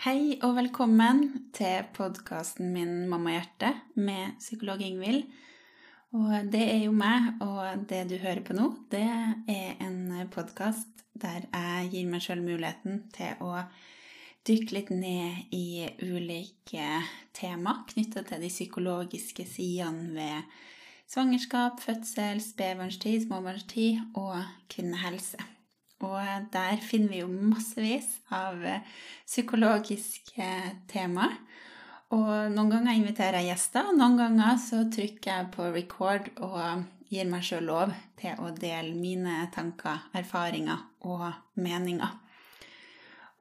Hei og velkommen til podkasten min 'Mamma hjerte' med psykolog Ingvild. Og det er jo meg, og det du hører på nå, det er en podkast der jeg gir meg sjøl muligheten til å dykke litt ned i ulike tema knytta til de psykologiske sidene ved svangerskap, fødsel, spedbarnstid, småbarnstid og kvinnehelse. Og der finner vi jo massevis av eh, psykologiske temaer. Og noen ganger inviterer jeg gjester, og noen ganger så trykker jeg på record og gir meg sjøl lov til å dele mine tanker, erfaringer og meninger.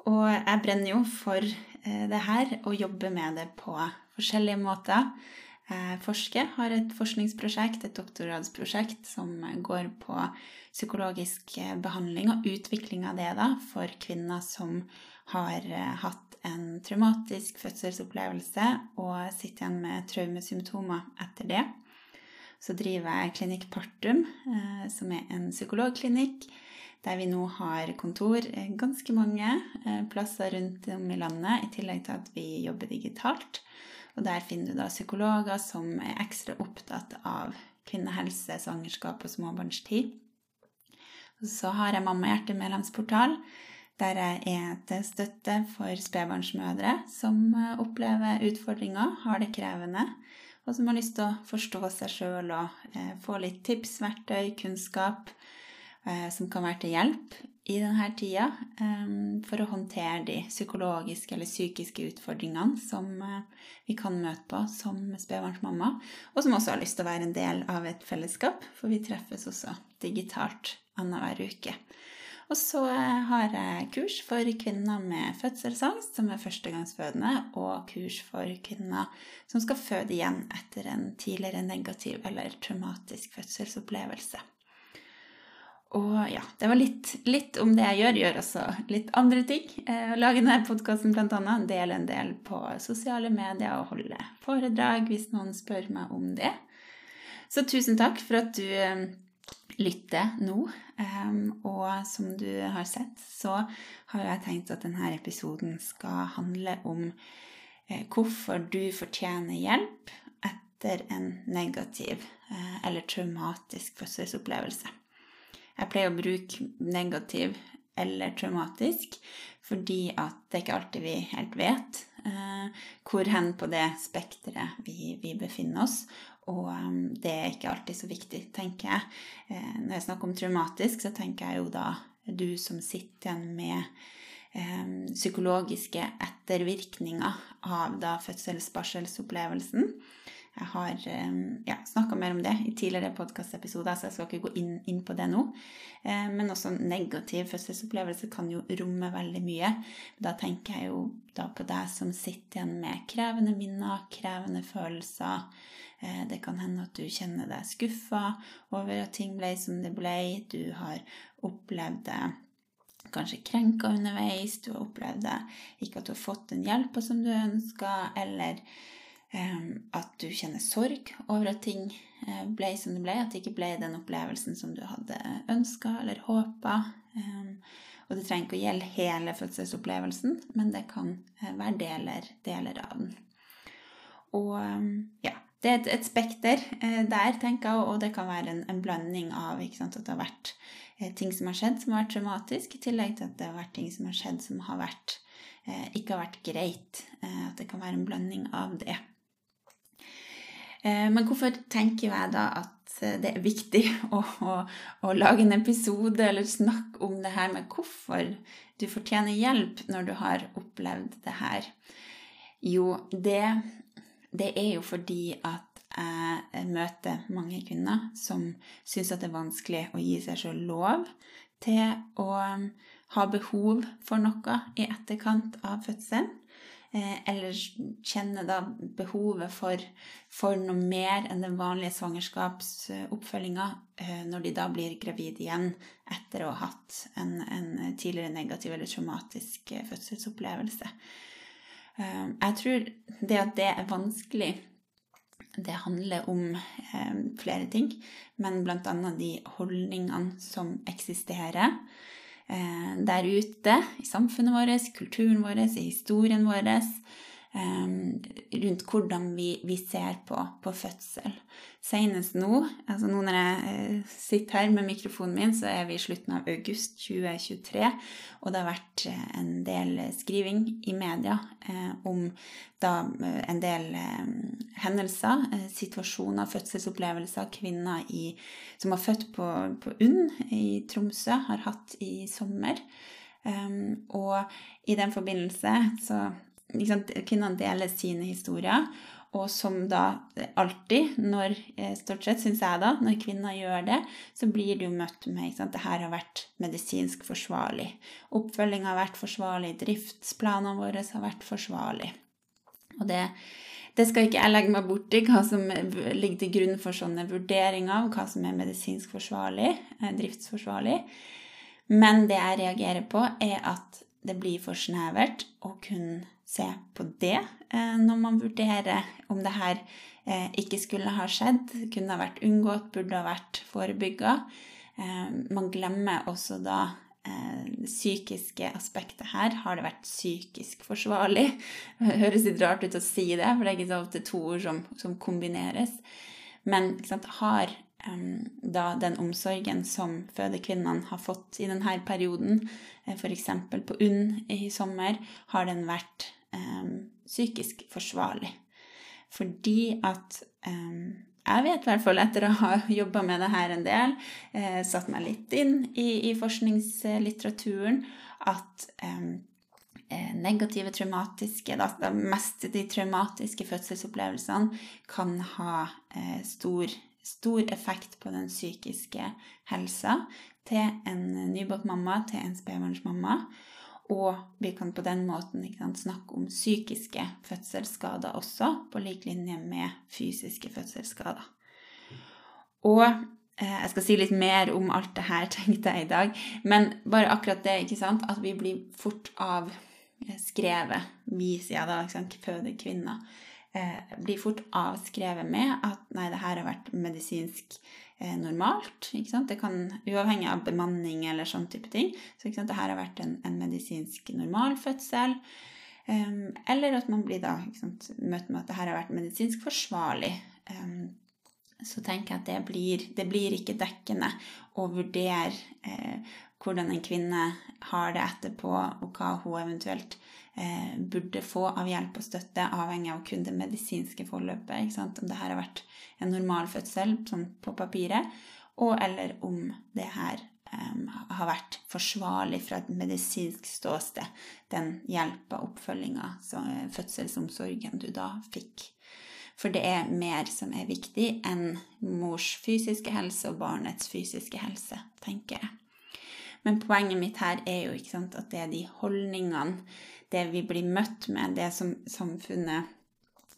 Og jeg brenner jo for eh, det her og jobber med det på forskjellige måter. Jeg forsker, har et forskningsprosjekt, et doktorgradsprosjekt, som går på psykologisk behandling og utvikling av det da, for kvinner som har eh, hatt en traumatisk fødselsopplevelse og sitter igjen med traumesymptomer etter det. Så driver jeg Klinikk Partum, eh, som er en psykologklinikk der vi nå har kontor eh, ganske mange plasser rundt om i landet, i tillegg til at vi jobber digitalt. Og der finner du da psykologer som er ekstra opptatt av kvinnehelse, svangerskap og småbarnstid. Så har jeg Mamma hjerte-medlemsportal, der jeg er til støtte for spedbarnsmødre som eh, opplever utfordringer, har det krevende, og som har lyst til å forstå seg sjøl og eh, få litt tips, verktøy, kunnskap eh, som kan være til hjelp i denne tida for å håndtere de psykologiske eller psykiske utfordringene som vi kan møte på som spedbarnsmamma, og som også har lyst til å være en del av et fellesskap, for vi treffes også digitalt annenhver uke. Og så har jeg kurs for kvinner med fødselsangst, som er førstegangsfødende, og kurs for kvinner som skal føde igjen etter en tidligere negativ eller traumatisk fødselsopplevelse. Og ja, det var litt, litt, om det jeg gjør. Gjør også litt andre ting. Eh, lage denne podkasten bl.a. Dele en del på sosiale medier og holde foredrag hvis noen spør meg om det. Så tusen takk for at du eh, lytter nå. Um, og som du har sett, så har jeg tenkt at denne episoden skal handle om eh, hvorfor du fortjener hjelp etter en negativ eh, eller traumatisk fødselsopplevelse. Jeg pleier å bruke negativ eller traumatisk fordi at det er ikke alltid vi helt vet eh, hvor hen på det spekteret vi, vi befinner oss. Og um, det er ikke alltid så viktig, tenker jeg. Eh, når jeg snakker om traumatisk, så tenker jeg jo da du som sitter igjen med eh, psykologiske ettervirkninger av da fødsels-barselsopplevelsen. Jeg har eh, ja, snakka mer om det i tidligere podkastepisoder, så jeg skal ikke gå inn, inn på det nå. Eh, men også negativ fødselsopplevelse kan jo romme veldig mye. Da tenker jeg jo da på deg som sitter igjen med krevende minner, krevende følelser. Eh, det kan hende at du kjenner deg skuffa over at ting ble som det ble. Du har opplevd det kanskje krenka underveis, du har opplevd det ikke at du har fått den hjelpa som du ønska, eller at du kjenner sorg over at ting eh, ble som det ble, at det ikke ble den opplevelsen som du hadde ønska eller håpa. Og det trenger ikke å gjelde hele fødselsopplevelsen, men det kan eh, være deler, deler av den. Og ja, det er et, spekter eh, der, tenker jeg, og det kan være en, en blanding av sant, at det har vært ting som har skjedd som har vært traumatisk, i tillegg til at det har vært ting som har skjedd som har vært, ikke har vært greit. At det kan være en blanding av det. Eh, men hvorfor tenker jeg da at eh, det er viktig å, å, å, lage en episode eller snakke om det her med hvorfor du fortjener hjelp når du har opplevd det her? Jo, det, det er jo fordi at jeg møter mange kvinner som syns at det er vanskelig å gi seg sjøl lov til å ha behov for noe i etterkant av fødselen. Eh, eller kjenner da behovet for, for, noe mer enn den vanlige svangerskapsoppfølginga eh, når de da blir gravide igjen etter å ha hatt en, en tidligere negativ eller traumatisk eh, fødselsopplevelse. Jeg tror det at det er vanskelig, det handler om flere ting, men bl.a. de holdningene som eksisterer der ute i samfunnet vårt, kulturen vår, i historien vår. Um, rundt hvordan vi, vi ser på, på, fødsel. Senest nå, altså nå når jeg uh, sitter her med mikrofonen min, så er vi i slutten av august 2023, og det har vært uh, en del skriving i media eh, om da en del hendelser, situasjoner, fødselsopplevelser kvinner i, som har født på, på UNN i Tromsø, har hatt i sommer. Um, og i den forbindelse så liksom, Kvinnene deler sine historier. Og som da alltid, når, eh, stort sett syns jeg da, når kvinner gjør det, så blir du møtt med at det her har vært medisinsk forsvarlig. Oppfølginga har vært forsvarlig, driftsplanene våre har vært forsvarlig. Og det, det skal ikke jeg legge meg borti, hva som ligger til grunn for sånne vurderinger av hva som er medisinsk forsvarlig, eh, driftsforsvarlig. Men det jeg reagerer på, er at det blir for snevert å kun se på det eh, når man vurderer om det her eh, ikke skulle ha skjedd, kunne ha vært unngått, burde ha vært forebygga. Eh, man glemmer også da det psykiske aspektet her. Har det vært psykisk forsvarlig? Det høres litt rart ut å si det, for det er ikke så ofte to ord som, som kombineres. Men sant, har da den omsorgen som fødekvinnene har fått i denne perioden, f.eks. på UNN i sommer, har den vært um, psykisk forsvarlig. Fordi at um, jeg vet i hvert fall etter å ha jobba med det her en del, eh, satt meg litt inn i, i forskningslitteraturen, at eh, negative traumatiske, da, mest de traumatiske fødselsopplevelsene, kan ha eh, stor, stor, effekt på den psykiske helsa til en nybakt mamma, til en spedbarnsmamma. Og vi kan på den måten sant, snakke om psykiske fødselsskader også, på lik linje med fysiske fødselsskader. Og eh, jeg skal si litt mer om alt det her, tenkte jeg i dag. Men bare akkurat det, ikke sant, at vi blir fort avskrevet, vi sier da, ikke sant, fødende kvinner, eh, blir fort avskrevet med at nei, det her har vært medisinsk Eh, normalt. Det kan, Uavhengig av bemanning eller sånn type ting. Så det her har vært en, en medisinsk normalfødsel. Um, eller at man blir da sant, møtt med at det her har vært medisinsk forsvarlig. Um, så tenker jeg at det blir, det blir ikke dekkende å vurdere eh, hvordan en kvinne har det etterpå, og hva hun eventuelt burde få av hjelp og støtte, avhengig av kun det medisinske forløpet. Om det her har vært en normal fødsel sånn på papiret, og eller om det her um, har vært forsvarlig fra et medisinsk ståsted, den hjelpa, oppfølginga, fødselsomsorgen du da fikk. For det er mer som er viktig enn mors fysiske helse og barnets fysiske helse, tenker jeg. Men poenget mitt her er jo sant, at det er de holdningene, det vi blir møtt med, det som samfunnet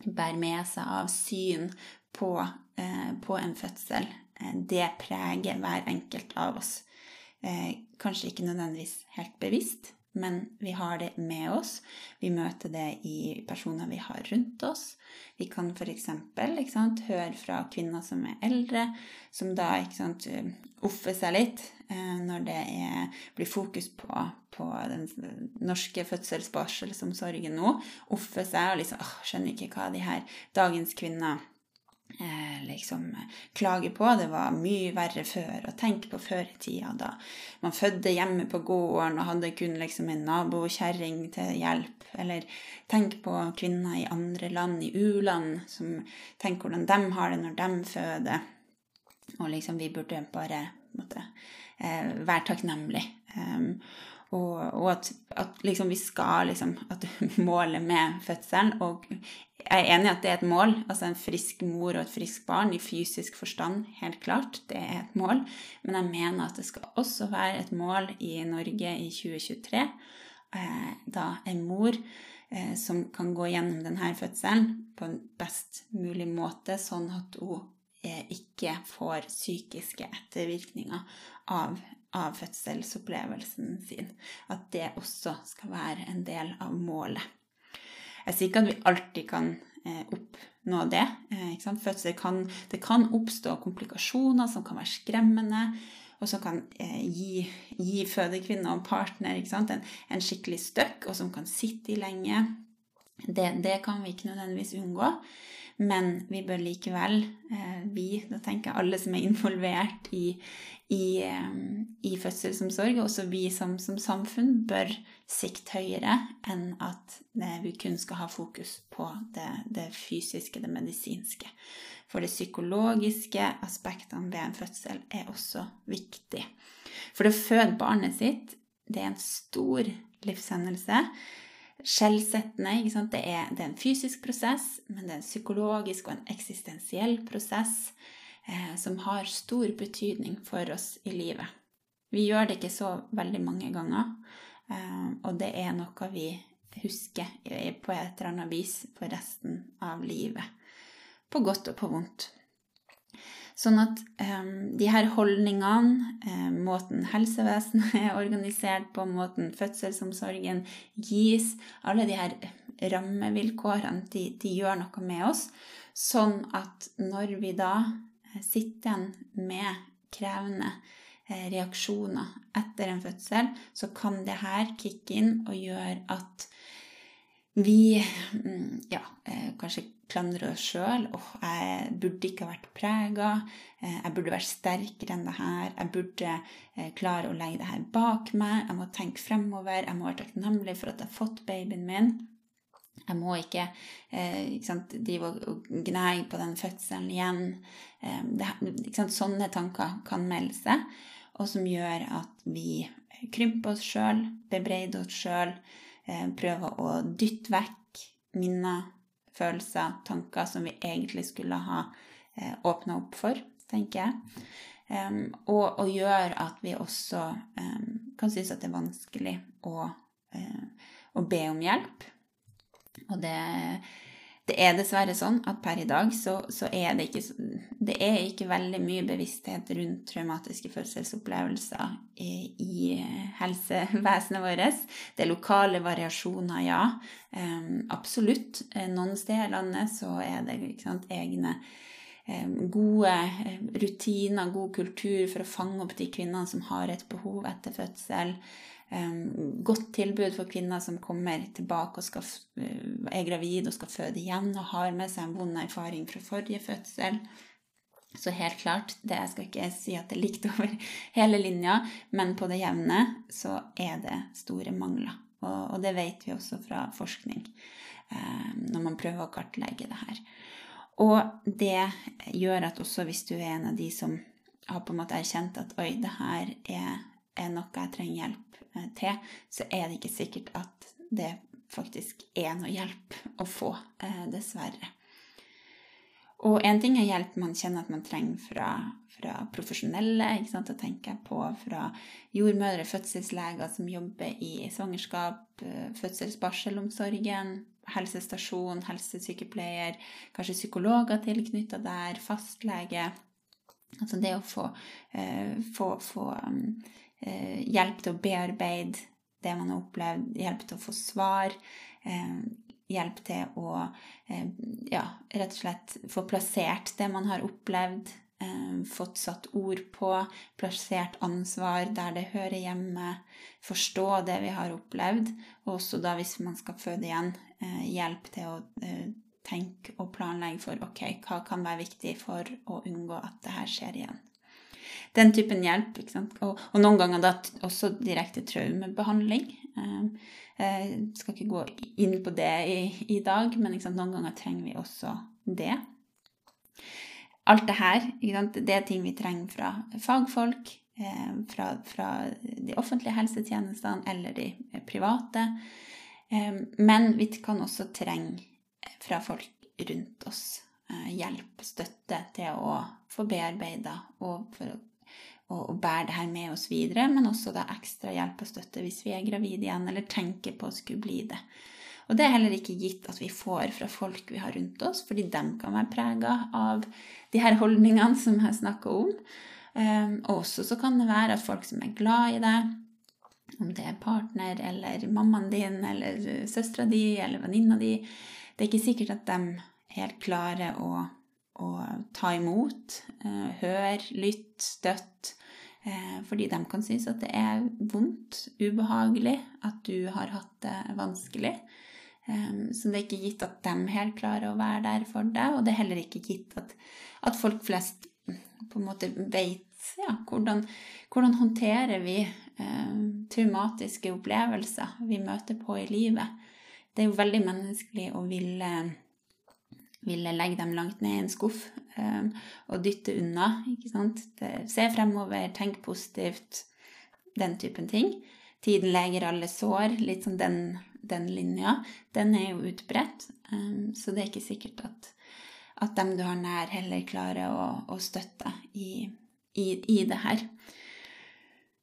bærer med seg av syn på, eh, på en fødsel, eh, det preger hver enkelt av oss. Eh, kanskje ikke nødvendigvis helt bevisst, men vi har det med oss. Vi møter det i personer vi har rundt oss. Vi kan f.eks. høre fra kvinner som er eldre, som da sant, offer seg litt eh, når det er, blir fokus på, på den norske fødselsbarselsomsorgen nå. Offer seg og liksom åh, skjønner ikke hva de her dagens kvinner eh, liksom klage på. Det var mye verre før. Og tenk på før i tida, da man fødte hjemme på gården og hadde kun liksom en nabokjerring til hjelp. Eller tenk på kvinner i andre land, i u-land, som Tenk hvordan de har det når de føder. Og liksom, vi burde bare måtte, eh, være takknemlige. Um, og, og, at, at liksom vi skal liksom At målet med fødselen Og jeg er enig i at det er et mål. Altså en frisk mor og et friskt barn i fysisk forstand, helt klart. Det er et mål. Men jeg mener at det skal også være et mål i Norge i 2023. Eh, da en mor eh, som kan gå gjennom denne fødselen på en best mulig måte, sånn at hun eh, ikke får psykiske ettervirkninger av, av fødselsopplevelsen sin. At det også skal være en del av målet. Jeg sier ikke at vi alltid kan eh, oppnå det. Eh, Fødsel kan, det kan oppstå komplikasjoner som kan være skremmende. og som kan eh, gi, gi fødekvinne og partner en, en, skikkelig støkk, og som kan sitte i lenge. Det, det kan vi ikke nødvendigvis unngå. Men vi bør likevel, eh, vi, da tenker jeg alle som er involvert i, i, eh, i fødselsomsorg, og også vi som, som, samfunn, bør sikte høyere enn at vi kun skal ha fokus på det, det fysiske, det medisinske. For det psykologiske aspektene ved en fødsel er også viktig. For å føde barnet sitt, det er en stor livshendelse skjellsettende. Det er, det, er, en fysisk prosess, men det er en psykologisk og en eksistensiell prosess eh, som har stor betydning for oss i livet. Vi gjør det ikke så veldig mange ganger, eh, og det er noe vi husker på et eller annet vis for resten av livet. På godt og på vondt. Sånn at um, de her holdningene, um, måten helsevesenet er organisert på, måten fødselsomsorgen gis, alle de her rammevilkårene, de, de, gjør noe med oss. Sånn at når vi da eh, sitter igjen med krevende eh, reaksjoner etter en fødsel, så kan det her kicke inn og gjøre at vi mm, ja, kanskje klandrer oss sjøl. Oh, 'Jeg burde ikke ha vært prega. Eh, jeg burde vært sterkere enn det her.' 'Jeg burde eh, klare å legge det her bak meg.' 'Jeg må tenke fremover. Jeg må være takknemlig for at jeg har fått babyen min.' Jeg må ikke, eh, ikke sant, drive og gnage på den fødselen igjen. Eh, det, sant, sånne tanker kan melde seg, og som gjør at vi krymper oss sjøl, bebreider oss sjøl, Eh, prøver å dytte vekk minner, følelser, tanker som vi egentlig skulle ha eh, åpna opp for, tenker jeg. Um, og, og gjør at vi også um, kan synes at det er vanskelig å, uh, å be om hjelp. Og det det er dessverre sånn at per i dag så, så er det ikke, det er ikke veldig mye bevissthet rundt traumatiske fødselsopplevelser i, i helsevesenet vårt. Det er lokale variasjoner, ja. Um, absolutt. Eh, noen steder i landet så er det sant, egne um, gode rutiner, god kultur for å fange opp de kvinnene som har et behov etter fødsel godt tilbud for kvinner som kommer tilbake og skal, eh, er gravid og skal føde igjen og har med seg en vond erfaring fra forrige fødsel. Så helt klart, det jeg skal ikke si at det er likt over hele linja, men på det jevne så er det store mangler. Og, og det vet vi også fra forskning, eh, når man prøver å kartlegge det her. Og det gjør at også hvis du er en av de som har på en måte erkjent at oi, det her er, er noe jeg trenger hjelp Eh, til, så er det ikke sikkert at det faktisk er noe hjelp å få, eh, dessverre. Og en ting er hjelp man kjenner at man trenger fra, fra profesjonelle. Da tenker jeg på fra jordmødre, fødselsleger som jobber i svangerskap, eh, fødselsbarselomsorgen, helsestasjon, helsesykepleier, kanskje psykologer tilknytta der, fastlege. Altså det å få, få, få um, Eh, hjelp til å bearbeide det man har opplevd, hjelp til å få svar. Eh, hjelp til å eh, ja, rett og slett få plassert det man har opplevd. Fått satt ord på, plassert ansvar der det hører hjemme. Forstå det vi har opplevd. Og også da, hvis man skal føde igjen, hjelp til å tenke og planlegge for ok, hva kan være viktig for å unngå at det her skjer igjen den typen hjelp. Og, og, noen ganger da også direkte traumebehandling. Ehm, jeg skal ikke gå inn på det i, i dag, men noen ganger trenger vi også det. Alt det her, det er ting vi trenger fra fagfolk, ehm, fra, fra de offentlige helsetjenestene eller de private. Ehm, men vi kan også trenge fra folk rundt oss eh, hjelp, støtte til å få bearbeida og for å og, bære det her med oss videre, men også da ekstra hjelp og støtte hvis vi er gravide igjen eller tenker på å skulle bli det. Og det er heller ikke gitt at vi får fra folk vi har rundt oss, fordi de kan være prega av de her holdningene som jeg snakker om. Um, også så kan det være at folk som er glad i deg, om det er partner eller mammaen din eller søstera di eller venninna di, det er ikke sikkert at de helt klarer å, å ta imot, uh, høre, lytte, støtte Eh, fordi de kan synes at det er vondt, ubehagelig, at du har hatt det vanskelig. Så det er ikke gitt at de helt klarer å være der for deg, og det er heller ikke gitt at, at folk flest på en måte vet ja, hvordan, hvordan håndterer vi eh, traumatiske opplevelser vi møter på i livet. Det er jo veldig menneskelig å ville ville legge dem langt ned i en skuff og dytte unna. ikke sant? Se fremover, tenk positivt, den typen ting. Tiden leger alle sår, litt sånn den, den linja. Den er jo utbredt, um, så det er ikke sikkert at, at dem du har nær, heller klarer å, å støtte i, i, i det her.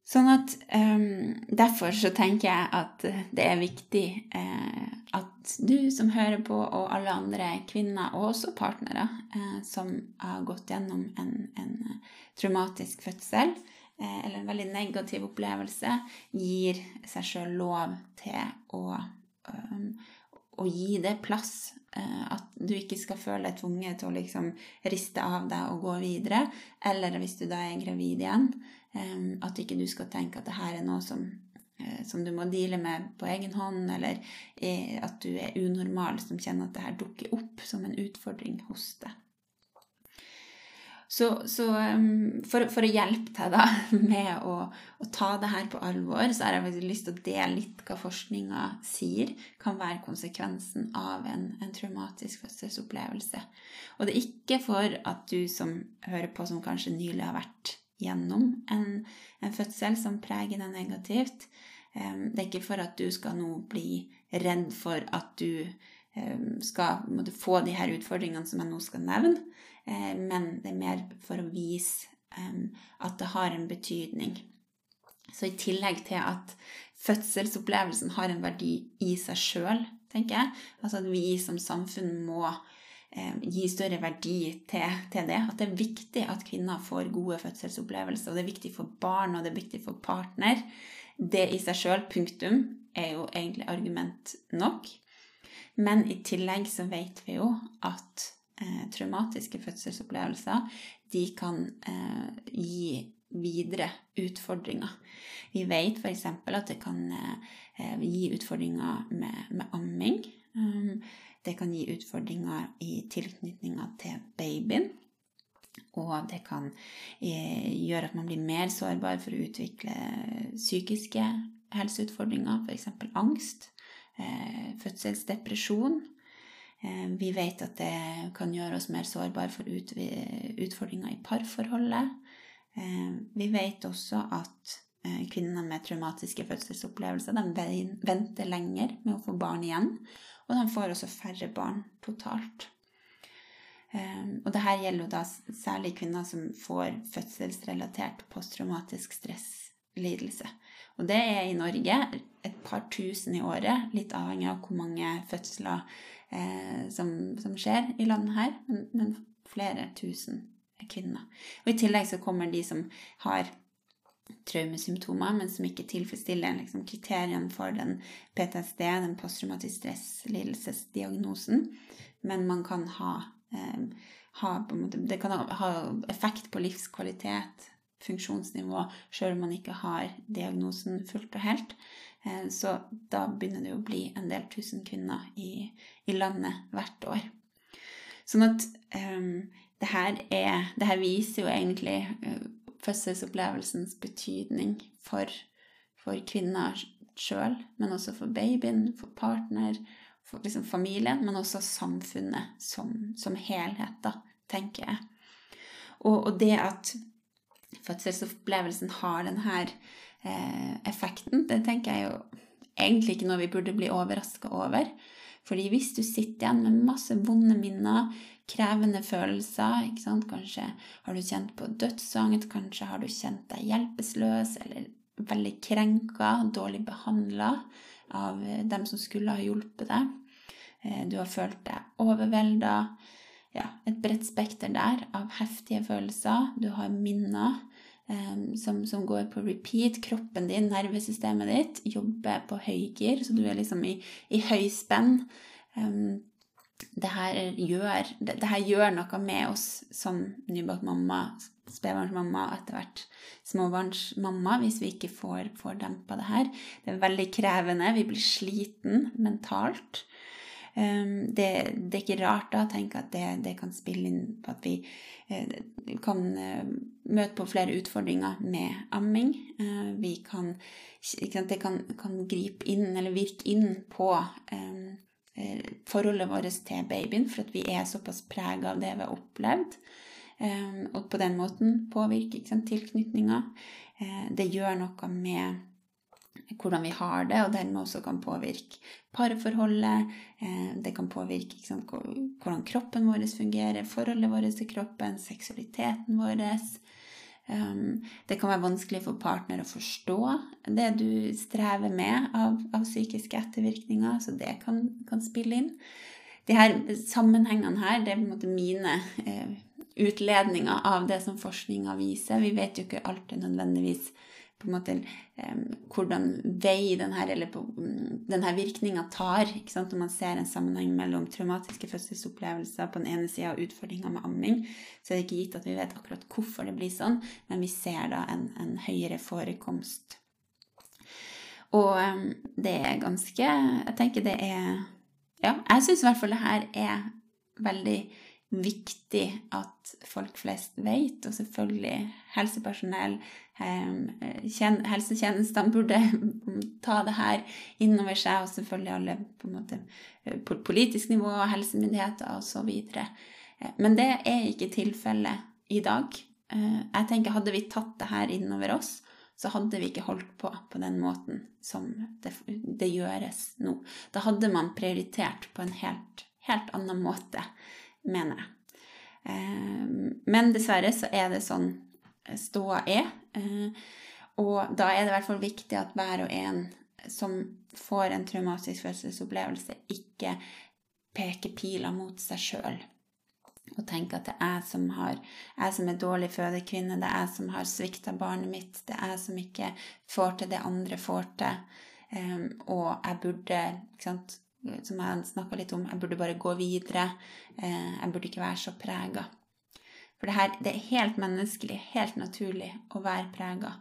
Sånn at um, Derfor så tenker jeg at det er viktig eh, at du som hører på, og alle andre kvinner, og også partnere, eh, som har gått gjennom en, en traumatisk fødsel eh, eller en veldig negativ opplevelse, gir seg sjøl lov til å, um, å gi det plass. Eh, at du ikke skal føle deg tvunget til å liksom riste av deg og gå videre. Eller hvis du da er gravid igjen at ikke du skal tenke at det her er noe som, eh, som du må deale med på egen hånd, eller at du er unormal som kjenner at det her dukker opp som en utfordring hos deg. Så, så for, for, å hjelpe deg da med å, å, ta det her på alvor, så har jeg lyst til å dele litt hva forskninga sier kan være konsekvensen av en, en, traumatisk fødselsopplevelse. Og det er ikke for at du som hører på, som kanskje nylig har vært gjennom en, en fødsel som preger deg negativt. Det er ikke for at du skal nå bli redd for at du skal måtte, få de her utfordringene som jeg nå skal nevne, eh, men det er mer for å vise at det har en betydning. Så i tillegg til at fødselsopplevelsen har en verdi i seg sjøl, tenker jeg, altså at vi som samfunn må gi større verdi til, til, det. At det er viktig at kvinner får gode fødselsopplevelser. Og det er viktig for barn, og det er viktig for partner. Det i seg sjøl, punktum, er jo egentlig argument nok. Men i tillegg så vet vi jo at eh, traumatiske fødselsopplevelser de kan eh, gi videre utfordringer. Vi vet f.eks. at det kan eh, gi utfordringer med, med amming. Um, det kan gi utfordringer i tilknytninga til babyen. Og det kan eh, gjøre at man blir mer sårbar for å utvikle psykiske helseutfordringer, f.eks. angst, eh, fødselsdepresjon. Eh, vi vet at det kan gjøre oss mer sårbare for utfordringer i parforholdet. Vi vet også at kvinner med traumatiske fødselsopplevelser venter lenger med å få barn igjen. Og de får også færre barn totalt. Um, og dette gjelder jo da særlig kvinner som får fødselsrelatert posttraumatisk stresslidelse. Og det er i Norge et par tusen i året, litt avhengig av hvor mange fødsler eh, som, som, skjer i landet her, men, men flere tusen kvinner. Og i tillegg så kommer de som har traumesymptomer, men som ikke tilfredsstiller liksom, kriteriene for den PTSD, den posttraumatisk stresslidelsesdiagnosen. Men man kan ha, eh, ha måte, Det kan ha effekt på livskvalitet, funksjonsnivå, sjøl om man ikke har diagnosen fullt og helt. Eh, så da begynner det å bli en del tusen kvinner i, i landet hvert år. Sånn at eh, det, her er, det her viser jo egentlig uh, fødselsopplevelsens betydning for, for kvinner sjøl, men også for babyen, for partner, for liksom familien, men også samfunnet som, som helhet, da, tenker jeg. Og, og, det at fødselsopplevelsen har denne eh, effekten, det tenker jeg jo egentlig ikke noe vi burde bli overraska over. Fordi hvis du sitter igjen med masse vonde minner, krevende følelser. Kanskje har du kjent på dødsangst, kanskje har du kjent deg hjelpeløs eller veldig krenka, dårlig behandla av dem som skulle ha hjulpet deg. Eh, du har følt deg overvelda. Ja, et bredt spekter der av heftige følelser. Du har minner som, som, går på repeat. Kroppen din, nervesystemet ditt, jobber på høygir, så du er liksom i, i høyspenn. Um, det her gjør, det, det her gjør noe med oss som nybakt mamma, spedbarnsmamma og etter hvert småbarnsmamma hvis vi ikke får, får dempa det her. Det er veldig krevende. Vi blir sliten mentalt. Um, det, det, er ikke rart da tenke at det, det, kan spille inn på at vi uh, kan uh, møte på flere utfordringer med amming. Uh, vi kan, det kan, kan, gripe inn eller virke inn på um, Eh, forholdet vårt til babyen, for at vi er såpass prega av det vi har opplevd. Eh, og på den måten påvirke tilknytninga. Eh, det gjør noe med hvordan vi har det, og dermed også kan påvirke parforholdet. Det kan påvirke sant, hvordan kroppen vår fungerer, forholdet vårt til kroppen, seksualiteten vår. Um, det kan være vanskelig for partner å forstå det du strever med av, av psykiske ettervirkninger, så det kan, kan, spille inn. De her sammenhengene her, det er på en måte mine eh, utledninger av det som forskninga viser. Vi vet jo ikke alltid nødvendigvis på en måte um, hvordan vei denne, eller um, denne virkninga tar. Når man ser en sammenheng mellom traumatiske fødselsopplevelser på den ene sida og utfordringer med amming, så er det ikke gitt at vi vet akkurat hvorfor det blir sånn, men vi ser da en, en høyere forekomst. Og um, det er ganske Jeg tenker det er Ja, jeg syns i hvert fall det her er veldig viktig at folk flest vet, og selvfølgelig helsepersonell, helsetjenestene burde ta det her inn over seg, og selvfølgelig alle på, måte, eh, politisk nivå, helsemyndigheter osv. Eh, men det er ikke tilfellet i dag. Eh, jeg tenker Hadde vi tatt det her innover oss, så hadde vi ikke holdt på på den måten som det, det gjøres nå. Da hadde man prioritert på en helt, helt annen måte, mener jeg. Men dessverre så er det sånn ståa er. Eh, og da er det i hvert fall viktig at hver og en som får en traumatisk fødselsopplevelse, ikke peker pila mot seg sjøl og tenker at det er jeg som, har, jeg som er dårlig fødekvinne, det er jeg som har svikta barnet mitt, det er jeg som ikke får til det andre får til, um, og jeg burde sant, Som jeg snakka litt om, jeg burde bare gå videre. Uh, jeg burde ikke være så prega. For det her det er helt menneskelig, helt naturlig å være prega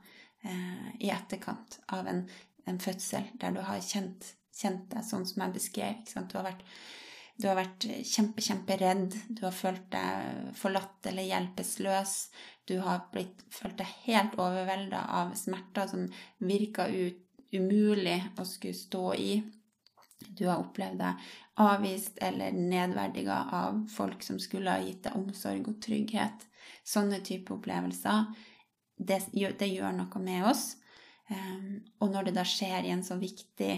eh, i etterkant av en, en, fødsel der du har kjent, kjent deg sånn som jeg beskrev. Du har, vært, du har vært kjempe, kjemperedd. Du har følt deg forlatt eller hjelpeløs. Du har blitt, følt deg helt overvelda av smerter som virka ut umulig å skulle stå i. Du har opplevd deg avvist eller nedverdiga av folk som skulle ha gitt deg omsorg og trygghet. Sånne type opplevelser. Det, det gjør noe med oss. Um, og når det da skjer i en så viktig,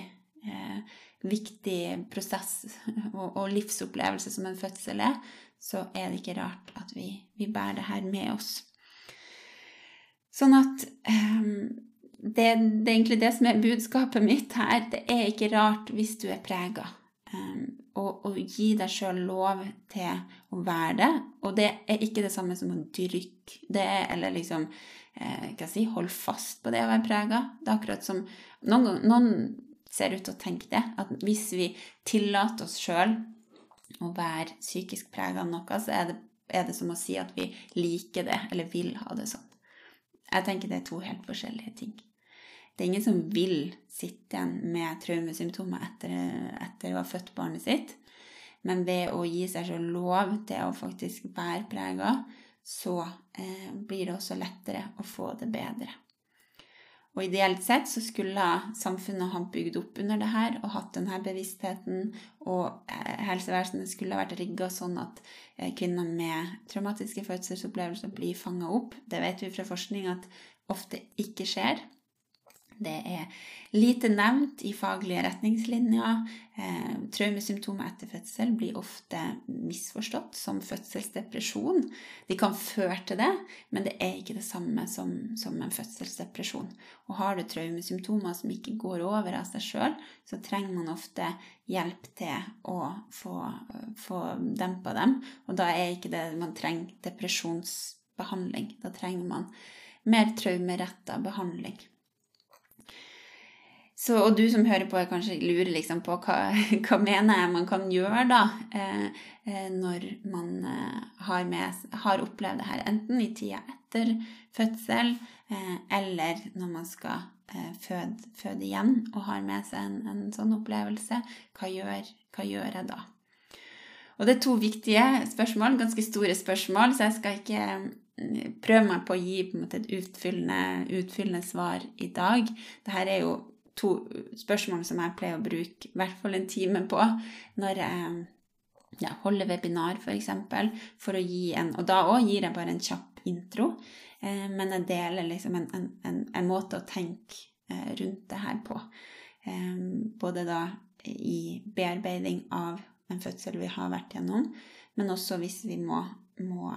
eh, viktig prosess og, livsopplevelse som en fødsel er, så er det ikke rart at vi, vi bærer det her med oss. Sånn at um, det, det, er egentlig det som er budskapet mitt her. Det er ikke rart hvis du er prega og, og, gi deg sjøl lov til å være det. Og det er ikke det samme som å dyrke det, eller liksom eh, hva si, holde fast på det å være prega. Det er akkurat som noen, noen ser ut til å tenke det, at hvis vi tillater oss sjøl å være psykisk prega av noe, så er det, er det som å si at vi liker det, eller vil ha det sånn. Jeg tenker det er to helt forskjellige ting. Det er ingen som vil sitte igjen med traumesymptomer etter, etter å ha født barnet sitt. Men ved å gi seg selv lov til å faktisk være prega, så eh, blir det også lettere å få det bedre. Og ideelt sett så skulle samfunnet ha bygd opp under det her og hatt denne bevisstheten, og eh, helsevesenet skulle ha vært rigga sånn at eh, kvinner med traumatiske fødselsopplevelser blir fanga opp. Det vet vi fra forskning at ofte ikke skjer. Det er lite nevnt i faglige retningslinjer. Eh, traumesymptomer etter fødsel blir ofte misforstått som fødselsdepresjon. De kan føre til det, men det er ikke det samme som, som en fødselsdepresjon. Og har du traumesymptomer som ikke går over av seg sjøl, så trenger man ofte hjelp til å få, få dempa dem. Og da er ikke det man trenger depresjonsbehandling. Da trenger man mer traumeretta behandling. Så, og du som hører på, kanskje lurer liksom på hva, hva mener jeg man kan gjøre da, eh, eh, når man eh, har, med, har, opplevd det her, enten i tida etter fødsel eh, eller når man skal eh, føde, føde, igjen og har med seg en, en sånn opplevelse. Hva gjør, hva gjør, jeg da? Og det er to viktige spørsmål, ganske store spørsmål, så jeg skal ikke mm, prøve meg på å gi på måte, et utfyllende, utfyllende svar i dag. Dette er jo to spørsmål som jeg pleier å bruke i hvert fall en time på når jeg ja, holder webinar, f.eks., for, for å gi en Og da òg gir jeg bare en kjapp intro, eh, men jeg deler liksom en, en, en, en måte å tenke eh, rundt det her på. Eh, både da i bearbeiding av en fødsel vi har vært gjennom, men også hvis vi må, må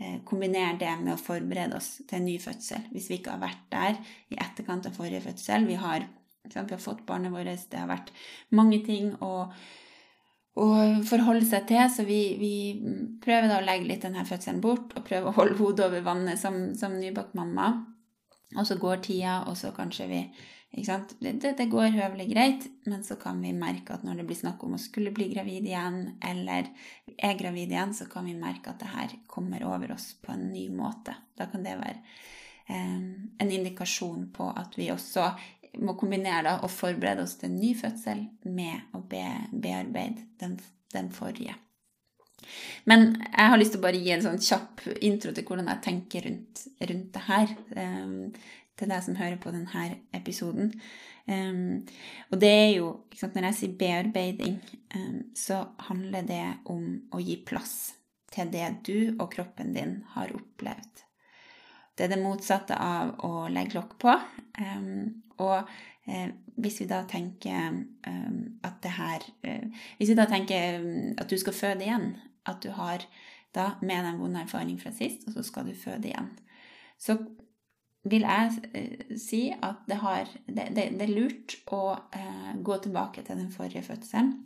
eh, kombinere det med å forberede oss til en ny fødsel. Hvis vi ikke har vært der i etterkant av forrige fødsel. Vi har vi har fått barnet vårt, det har vært mange ting å, å forholde seg til, så vi, vi, prøver da å legge litt denne fødselen bort og prøve å holde hodet over vannet som, som nybakt mamma. Og så går tida, og så kanskje vi det, det, det, går høvelig greit, men så kan vi merke at når det blir snakk om å skulle bli gravid igjen, eller er gravid igjen, så kan vi merke at det her kommer over oss på en ny måte. Da kan det være eh, en indikasjon på at vi også må kombinere da, og forberede oss til en ny fødsel med å be, bearbeide den, den, forrige. Men jeg har lyst til å bare gi en sånn kjapp intro til hvordan jeg tenker rundt, rundt det her. Um, til deg som hører på denne episoden. Um, og det er jo sant, Når jeg sier bearbeiding, um, så handler det om å gi plass til det du og kroppen din har opplevd. Det er det motsatte av å legge lokk på. Um, og eh, hvis vi da tenker um, at det her uh, Hvis vi da tenker um, at du skal føde igjen, at du har da med deg en vond erfaring fra sist, og så skal du føde igjen, så vil jeg uh, si at det, har, det, det, det er lurt å gå tilbake til den forrige fødselen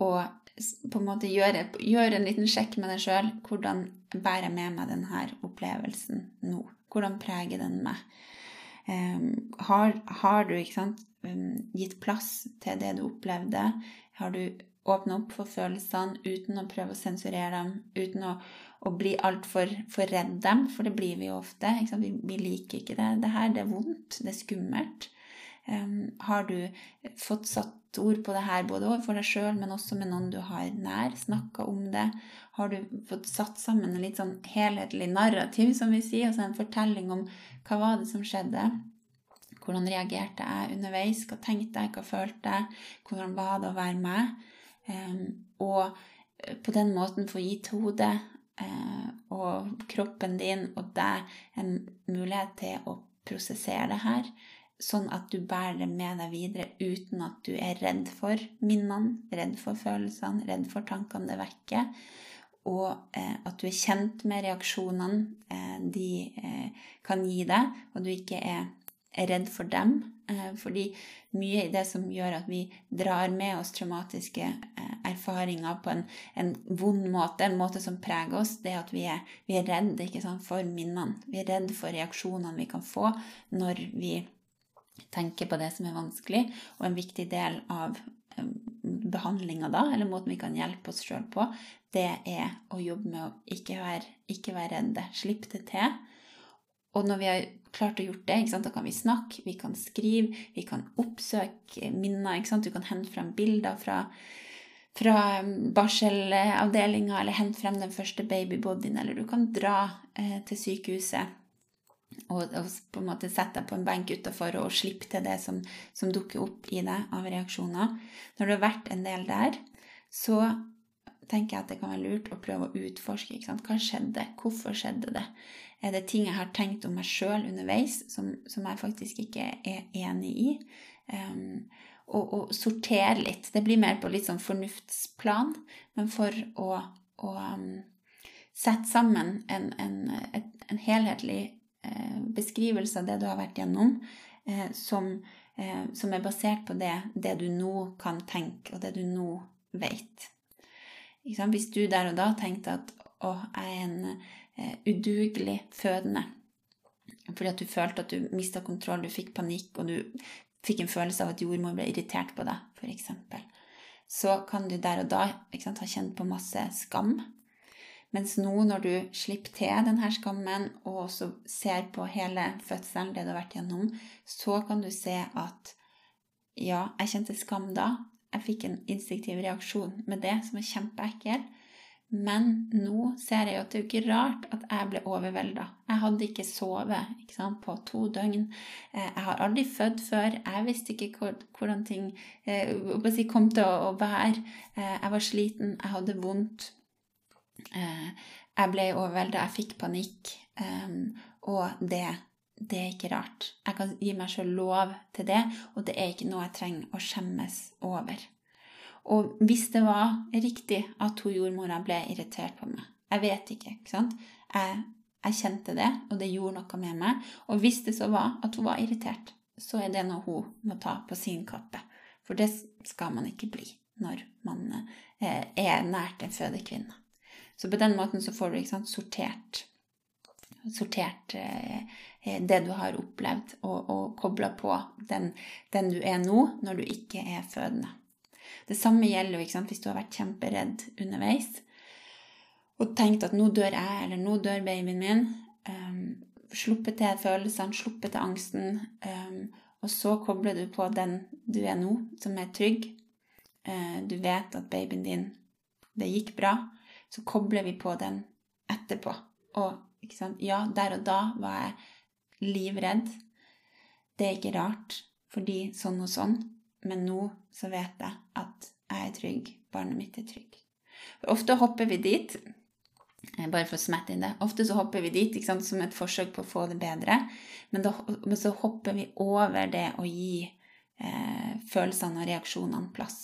og på en måte gjøre, gjøre en liten sjekk med deg sjøl. Hvordan bærer jeg med meg denne opplevelsen nå? Hvordan preger den meg? Um, har, har, du sant, um, gitt plass til det du opplevde? Har du åpna opp for følelsene uten å prøve å sensurere dem? Uten å, å bli altfor for redd dem, for det blir vi jo ofte. Vi, vi, liker ikke det. Det her det er vondt, det er skummelt. Har du fått satt ord på det her både overfor deg sjøl, men også med noen du har nær, snakka om det? Har du fått satt sammen en litt sånn helhetlig narrativ, som vi sier, altså en fortelling om hva var det som skjedde? Hvordan reagerte jeg underveis? Hva tenkte jeg? Hva følte jeg? Hvordan var det å være meg? Og eh, på den måten få gitt hodet uh, og kroppen din og deg en mulighet til å prosessere det her sånn at du bærer det med deg videre uten at du er redd for minnene, redd for følelsene, redd for tankene det vekker. Og eh, at du er kjent med reaksjonene eh, de eh, kan gi deg, og du ikke er, er redd for dem. Eh, fordi mye i det som gjør at vi drar med oss traumatiske eh, erfaringer på en, en, vond måte, en måte som preger oss, det er at vi er, vi er redd for minnene. Vi er redd for reaksjonene vi kan få når vi tenke på det som er vanskelig, og en viktig del av eh, behandlinga da, eller måten vi kan hjelpe oss sjøl på, det er å jobbe med å ikke være, ikke være redde. Slipp det til. Og når vi har klart å gjort det, da kan vi snakke, vi kan skrive, vi kan oppsøke minner. Du kan hente frem bilder fra, fra barselavdelinga, eller hente frem den første babybodyen, eller du kan dra eh, til sykehuset og, og, på en måte sette deg på en benk utafor og slippe til det som, som, dukker opp i deg av reaksjoner. Når du har vært en del der, så tenker jeg at det kan være lurt å prøve å utforske. Hva skjedde? Hvorfor skjedde det? Er det ting jeg har tenkt om meg sjøl underveis som, som, jeg faktisk ikke er enig i? Um, og, og, sortere litt. Det blir mer på litt sånn fornuftsplan, men for å, å um, sette sammen en, en, et, en helhetlig beskrivelse av det du har vært gjennom, eh, som, eh, som er basert på det, det, du nå kan tenke, og det du nå vet. Hvis du der og da tenkte at 'å, jeg er en udugelig fødende' fordi at du følte at du mista kontroll, du fikk panikk, og du fikk en følelse av at jordmor ble irritert på deg, f.eks., så kan du der og da sant, ha kjent på masse skam. Mens nå, når du slipper til denne skammen, og også ser på hele fødselen, det du har vært gjennom, så kan du se at ja, jeg kjente skam da. Jeg fikk en instinktiv reaksjon med det som er kjempeekkel. Men nå ser jeg jo at det er jo ikke rart at jeg ble overvelda. Jeg hadde ikke sovet ikke sant, på to døgn. Eh, jeg har aldri født før. Jeg visste ikke hvordan ting eh, kom til å være. Eh, jeg var sliten, jeg hadde vondt. Jeg ble overvelda, jeg fikk panikk. Og det, det er ikke rart. Jeg kan gi meg sjøl lov til det, og det er ikke noe jeg trenger å skjemmes over. Og hvis det var riktig at hun jordmora ble irritert på meg Jeg vet ikke, ikke sant? Jeg, jeg, kjente det, og det gjorde noe med meg. Og hvis det så var at hun var irritert, så er det noe hun må ta på sin kappe. For det skal man ikke bli når man eh, er nært en fødekvinne. Så på den måten så får du sant, sortert, sortert eh, det du har opplevd, og, og kobla på den, den du er nå, når du ikke er fødende. Det samme gjelder jo hvis du har vært kjemperedd underveis og tenkt at 'nå dør jeg', eller 'nå dør babyen min'. Um, sluppet til følelsene, sluppet til angsten, um, og så kobler du på den du er nå, som er trygg. Uh, du vet at babyen din Det gikk bra. Så kobler vi på den etterpå. Og ja, der og da var jeg livredd. Det er ikke rart, fordi sånn og sånn. Men nå så vet jeg at jeg er trygg, barnet mitt er trygg. Ofte hopper vi dit eh, bare for å smette inn det. Ofte så hopper vi dit sant, som et forsøk på å få det bedre, men, da, men så hopper vi over det å gi eh, følelsene og reaksjonene plass.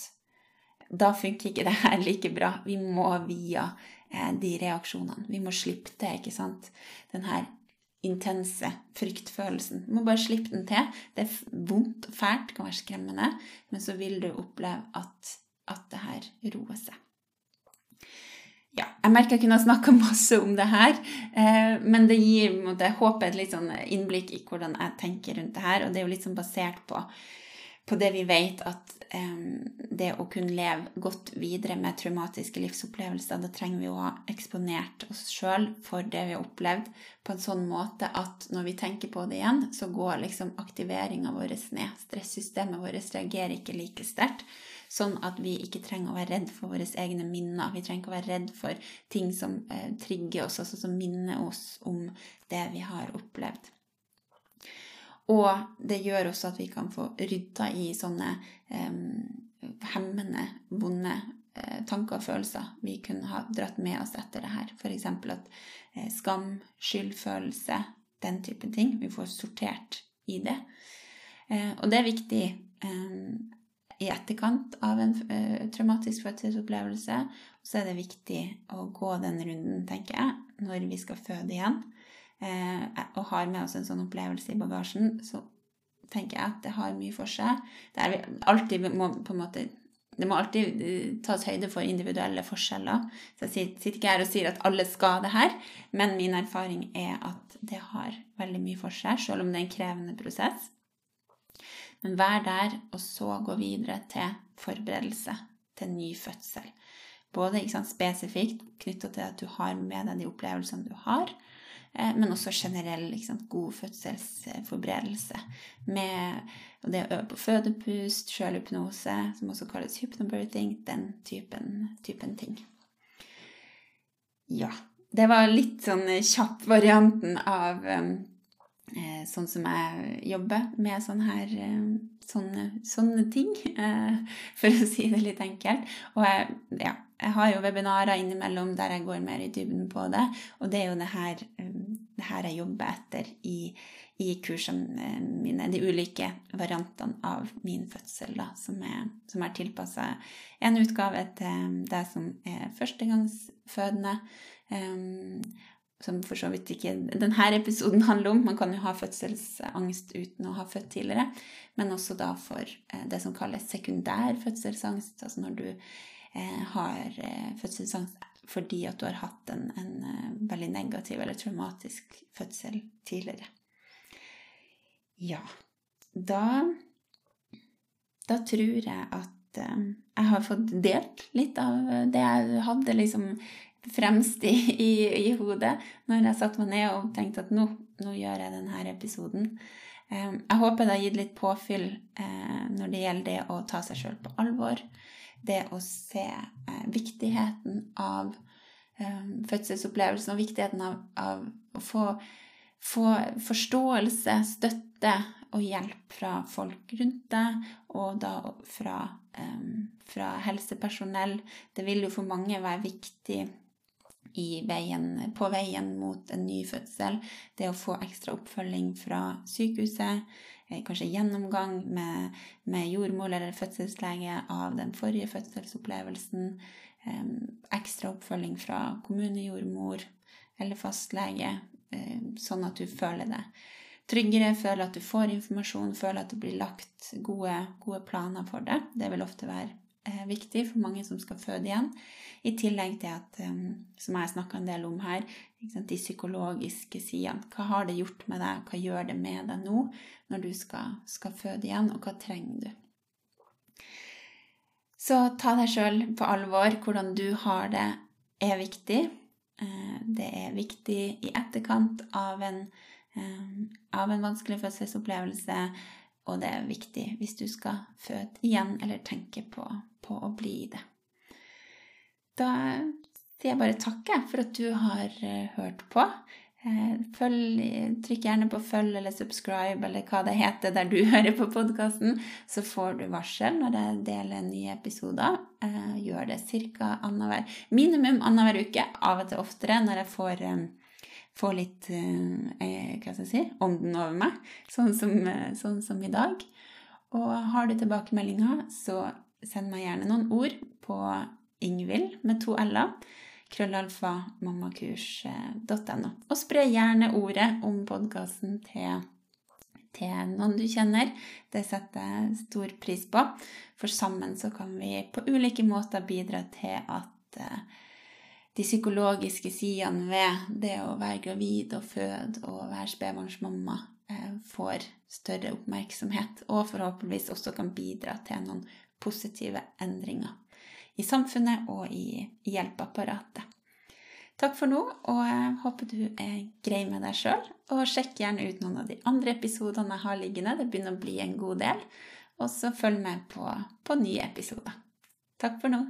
Da funker ikke det her like bra. Vi må via eh, de reaksjonene. Vi må slippe til, ikke sant. Den her intense fryktfølelsen. Du må bare slippe den til. Det er vondt og fælt, kan være skremmende, men så vil du oppleve at, at det her roer seg. Ja, jeg merker jeg kunne ha snakka masse om det her, eh, men det gir jeg håper et litt sånn innblikk i hvordan jeg tenker rundt det her. Og det er jo litt sånn basert på, på det vi vet at det å kunne leve godt videre med traumatiske livsopplevelser, da trenger vi å ha eksponert oss sjøl for det vi har opplevd, på en sånn måte at når vi tenker på det igjen, så går liksom aktiveringa vår ned. Stressystemet vårt reagerer ikke like sterkt. Sånn at vi ikke trenger å være redd for våre egne minner. Vi trenger ikke å være redd for ting som eh, trigger oss, altså som minner oss om det vi har opplevd. Og det gjør også at vi kan få rydda i sånne eh, hemmende, vonde eh, tanker og følelser vi kunne ha dratt med oss etter det her. F.eks. at eh, skam, skyldfølelse, den typen ting. Vi får sortert i det. Eh, og det er viktig i etterkant av en eh, traumatisk fødselsopplevelse. Så er det viktig å gå den runden, tenker jeg, når vi skal føde igjen og har med oss en sånn opplevelse i bagasjen, så tenker jeg at det har mye for seg. Det, alltid, må, måte, det må alltid eh, tas høyde for individuelle forskjeller. Så jeg sitter ikke her og sier at alle skal det her, men min erfaring er at det har veldig mye for seg, selv om det er en krevende prosess. Men vær der, og så gå videre til forberedelse til ny fødsel. Både sant, spesifikt knytta til at du har med deg de opplevelsene du har, Eh, men også generell liksom, god fødselsforberedelse. Med det å øve på fødepust, sjølhypnose, som også kalles hypnobirthing, den typen, typen, ting. Ja. Det var litt sånn kjapp varianten av sånn som jeg jobber med sånne, her, sånne, sånne ting, for å si det litt enkelt. Og jeg, ja, jeg har jo webinarer innimellom der jeg går mer i dybden på det. Og det er jo det her, det her jeg jobber etter i, i, kursene mine. De ulike variantene av min fødsel, da, som er, som er tilpassa en utgave til deg som er førstegangsfødende. Um, som for så vidt ikke denne episoden handler om. Man kan jo ha fødselsangst uten å ha født tidligere. Men også da for eh, det som kalles sekundær fødselsangst. Altså når du Eh, har eh, fødselsangst fordi at du har hatt en, en, veldig negativ eller traumatisk fødsel tidligere. Ja, da da tror jeg at jeg har fått delt litt av det jeg hadde liksom fremst i, i, i hodet når jeg satte meg ned og tenkte at nå, nå gjør jeg denne episoden. Eh, jeg håper det har gitt litt påfyll eh, når det gjelder det å ta seg sjøl på alvor. Det å se viktigheten av fødselsopplevelsen og viktigheten av, av å få, få forståelse, støtte og hjelp fra folk rundt deg, og da fra, um, fra helsepersonell. Det vil jo for mange være viktig veien, på veien mot en ny fødsel. Det å få ekstra oppfølging fra sykehuset, eh, kanskje gjennomgang med, med jordmor eller fødselslege av den forrige fødselsopplevelsen, ekstra oppfølging fra kommunejordmor eller fastlege, um, sånn at du føler det tryggere, føler at du får informasjon, føler at det blir lagt gode, gode planer for det. Det vil ofte være eh, viktig for mange som skal føde igjen. I tillegg til at, um, som jeg snakka en del om her, de psykologiske sidene. Hva har det gjort med deg? Hva gjør det med deg nå når du skal, skal føde igjen, og hva trenger du? Så ta deg sjøl på alvor. Hvordan du har det, er viktig. Eh, det er viktig i etterkant av en Eh, av en vanskelig fødselsopplevelse, og det er viktig hvis du skal føde igjen eller tenke på, på å bli det. Da sier jeg bare takk for at du har eh, hørt på. Eh, følg, trykk gjerne på følg eller subscribe eller hva det heter der du hører på podkasten, så får du varsel når jeg deler nye episoder. Gjør det ca. annenhver minimum annenhver uke, av og til oftere når jeg får få litt eh, eh, hva skal jeg si, ånden over meg, sånn som, eh, sånn som i dag. Og har du tilbakemeldinger, så send meg gjerne noen ord på Ingvild med to l-er, krøllalfa. Og spre gjerne ordet om podkasten til, til noen du kjenner. Det setter jeg stor pris på, for sammen så kan vi på ulike måter bidra til at de psykologiske sidene ved det å være gravid og føde og være spedbarnsmamma eh, får større oppmerksomhet, og forhåpentligvis også kan bidra til noen positive endringer i samfunnet og i hjelpeapparatet. Takk for nå, og jeg håper du er grei med deg sjøl. Og sjekk gjerne ut noen av de andre episodene jeg har liggende. Det begynner å bli en god del. Og så følg med på, på nye episoder. Takk for nå.